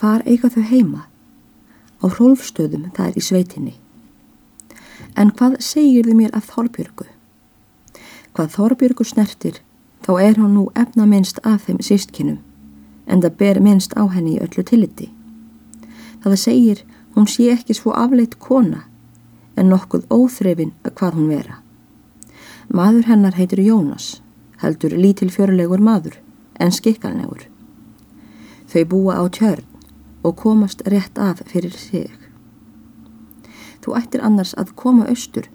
hvar eiga þau heima? Á hrólfstöðum það er í sveitinni. En hvað segir þau mér af Þorbjörgu? Hvað Þorbjörgu snertir, þá er hún nú efna minnst af þeim sístkinum, en það ber minnst á henni í öllu tilliti. Það segir hún sé ekki svo afleitt kona, en nokkuð óþrefin að hvað hún vera. Maður hennar heitir Jónas, heldur lítil fjörlegur maður, en skikkalnegur. Þau búa á tjörn og komast rétt af fyrir sig. Þú ættir annars að koma austur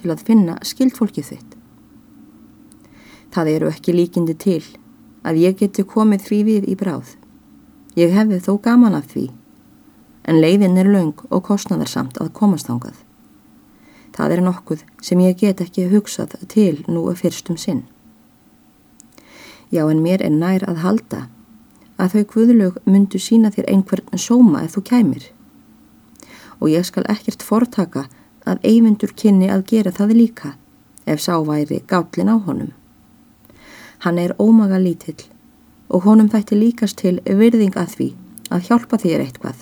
til að finna skildfólkið þitt. Það eru ekki líkindi til að ég geti komið því við í bráð. Ég hefði þó gaman af því, en leiðin er laung og kostnaðarsamt að komast ángað. Það er nokkuð sem ég get ekki hugsað til nú fyrstum sinn. Já, en mér er nær að halda að þau guðlög myndu sína þér einhvern sóma ef þú kæmir. Og ég skal ekkert fortaka að eymundur kynni að gera það líka ef sá væri gállin á honum. Hann er ómaga lítill og honum þætti líkast til virðing að því að hjálpa þér eitthvað.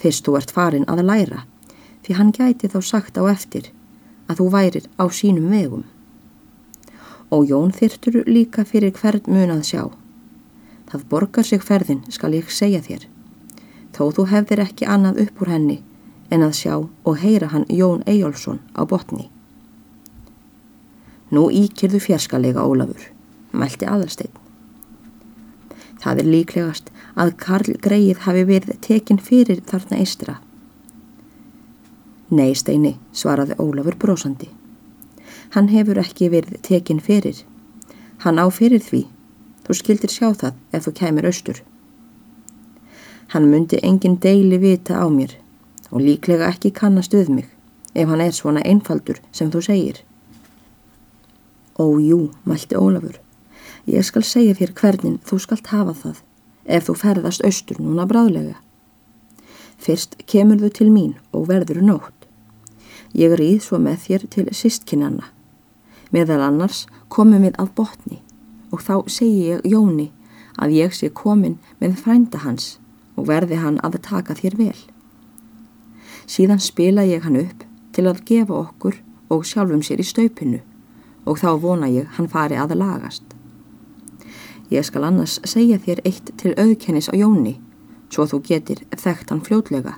Fyrst þú ert farin að læra því hann gæti þá sagt á eftir að þú værir á sínum vegum. Og Jón þyrtur líka fyrir hvern mun að sjá. Það borgar sig ferðin, skal ég segja þér. Þó þú hefðir ekki annað upp úr henni en að sjá og heyra hann Jón Eyjólfsson á botni. Nú íkjörðu fjarskalega Ólafur, mælti aðalsteinn. Það er líklegast að Karl Greið hafi verið tekinn fyrir þarna eistra. Nei, Steini, svaraði Ólafur brósandi. Hann hefur ekki verið tekinn fyrir. Hann á fyrir því Þú skildir sjá það ef þú kæmir austur. Hann myndi engin deili vita á mér og líklega ekki kannast við mig ef hann er svona einfaldur sem þú segir. Ó jú, mælti Ólafur. Ég skal segja þér hvernig þú skalt hafa það ef þú ferðast austur núna bráðlega. Fyrst kemur þú til mín og verður nótt. Ég rýð svo með þér til sistkinnanna. Meðal annars komum við að botni og þá segi ég Jóni að ég sé komin með frænda hans og verði hann að taka þér vel. Síðan spila ég hann upp til að gefa okkur og sjálfum sér í staupinu og þá vona ég hann fari að lagast. Ég skal annars segja þér eitt til auðkennis á Jóni svo þú getur þekkt hann fljótlega.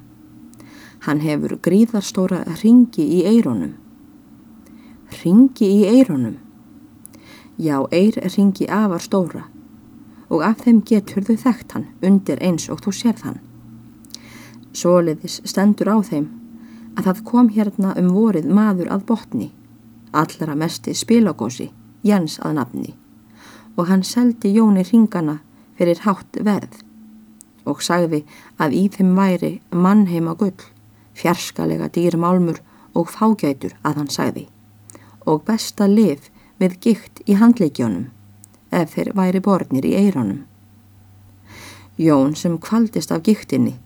Hann hefur gríðarstóra ringi í eironum. Ringi í eironum? Já, eir ringi afar stóra. Og af þeim getur þau þekkt hann undir eins og þú sérð hann. Soliðis stendur á þeim að það kom hérna um vorið maður að botni, allra mesti spilagósi, Jens að nafni. Og hann seldi Jóni ringana fyrir hátt verð og sagði að í þeim væri mannheima gull, fjarskalega dýrmálmur og fágætur að hann sagði. Og besta lif með gikt í handleikjónum ef þeir væri borðnir í eironum. Jón sem kvaldist af giktinni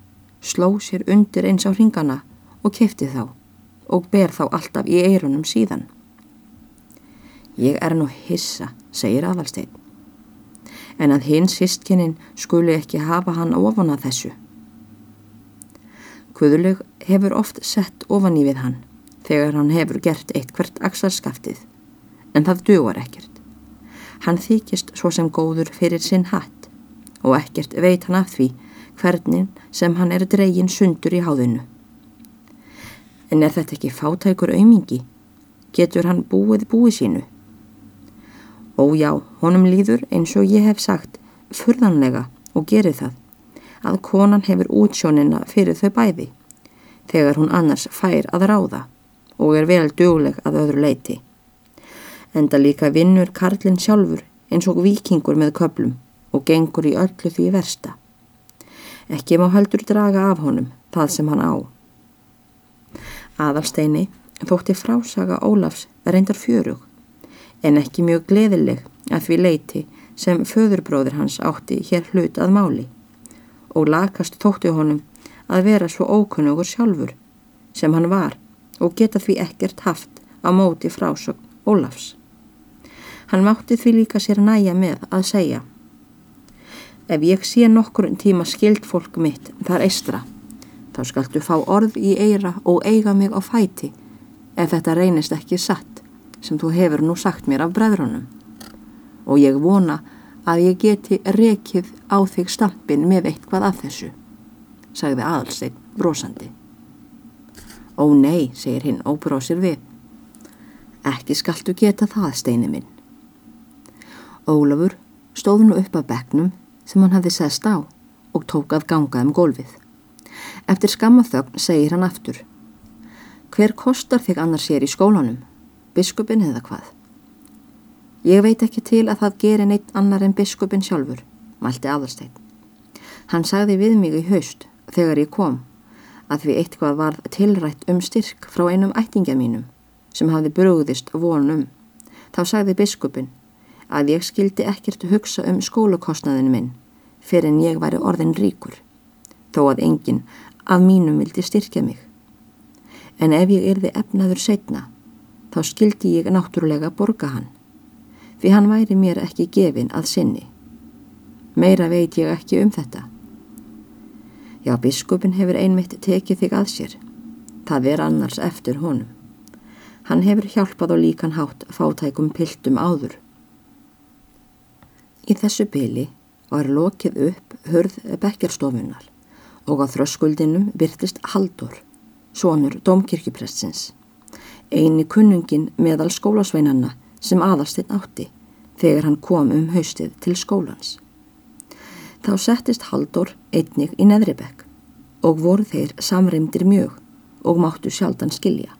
sló sér undir eins á ringana og kefti þá og ber þá alltaf í eironum síðan. Ég er nú hissa, segir aðalstein, en að hinn sístkinin skuli ekki hafa hann ofan að þessu. Kuðuleg hefur oft sett ofan í við hann þegar hann hefur gert eitt hvert axarskaftið en það dugar ekkert. Hann þykist svo sem góður fyrir sinn hatt og ekkert veit hann af því hvernig sem hann er dregin sundur í háðinu. En er þetta ekki fátækur aumingi? Getur hann búið búið sínu? Ó já, honum líður eins og ég hef sagt furðanlega og gerir það að konan hefur útsjónina fyrir þau bæði þegar hún annars fær að ráða og er vel dugleg að öðru leiti enda líka vinnur Karlinn sjálfur eins og vikingur með köplum og gengur í öllu því versta. Ekki má heldur draga af honum það sem hann á. Aðalsteini þótti frásaga Ólafs reyndar fjörug en ekki mjög gleðileg að því leiti sem föðurbróður hans átti hér hlut að máli og lakast þótti honum að vera svo ókunnugur sjálfur sem hann var og geta því ekkert haft á móti frásögn Ólafs. Hann mátti því líka sér næja með að segja ef ég sé nokkur tíma skild fólk mitt þar eistra, þá skaltu fá orð í eira og eiga mig á fæti ef þetta reynist ekki satt sem þú hefur nú sagt mér af bræðrunum. Og ég vona að ég geti rekið á þig stampin með eitthvað af þessu, sagði aðalsteinn brosandi. Ó nei, segir hinn og brósir við. Ekki skaltu geta það, steini minn. Ólafur stóð nú upp af begnum sem hann hafði sest á og tók að ganga um gólfið. Eftir skammaþögn segir hann aftur. Hver kostar þig annars sér í skólanum? Biskupin eða hvað? Ég veit ekki til að það geri neitt annar en biskupin sjálfur, mælti aðalsteinn. Hann sagði við mig í haust þegar ég kom að við eitthvað var tilrætt um styrk frá einum ættingja mínum sem hafði brúðist vonum. Þá sagði biskupin að ég skildi ekkert hugsa um skólakostnaðinu minn fyrir en ég væri orðin ríkur, þó að enginn af mínum vildi styrkja mig. En ef ég erði efnaður setna, þá skildi ég náttúrulega borga hann, því hann væri mér ekki gefin að sinni. Meira veit ég ekki um þetta. Já, biskupin hefur einmitt tekið þig að sér. Það er annars eftir honum. Hann hefur hjálpað og líkan hátt fátækum piltum áður. Í þessu byli var lokið upp hörð bekkerstofunar og á þröskuldinum byrtist Haldur, sonur domkirkjupressins, eini kunnungin meðal skólasveinanna sem aðastinn átti þegar hann kom um haustið til skólans. Þá settist Haldur einnig í neðribekk og voru þeir samreimdir mjög og máttu sjaldan skilja.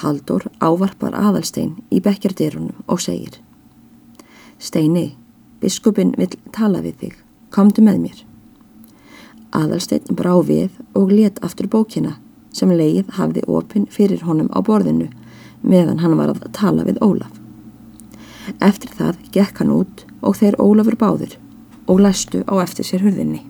Haldur ávarpar aðalstein í bekkjardýrunum og segir Steini, biskupin vil tala við þig, komdu með mér. Aðalsteinn brá við og let aftur bókina sem leið hafði opinn fyrir honum á borðinu meðan hann var að tala við Ólaf. Eftir það gekk hann út og þeir Ólafur báður og læstu á eftir sér hurðinni.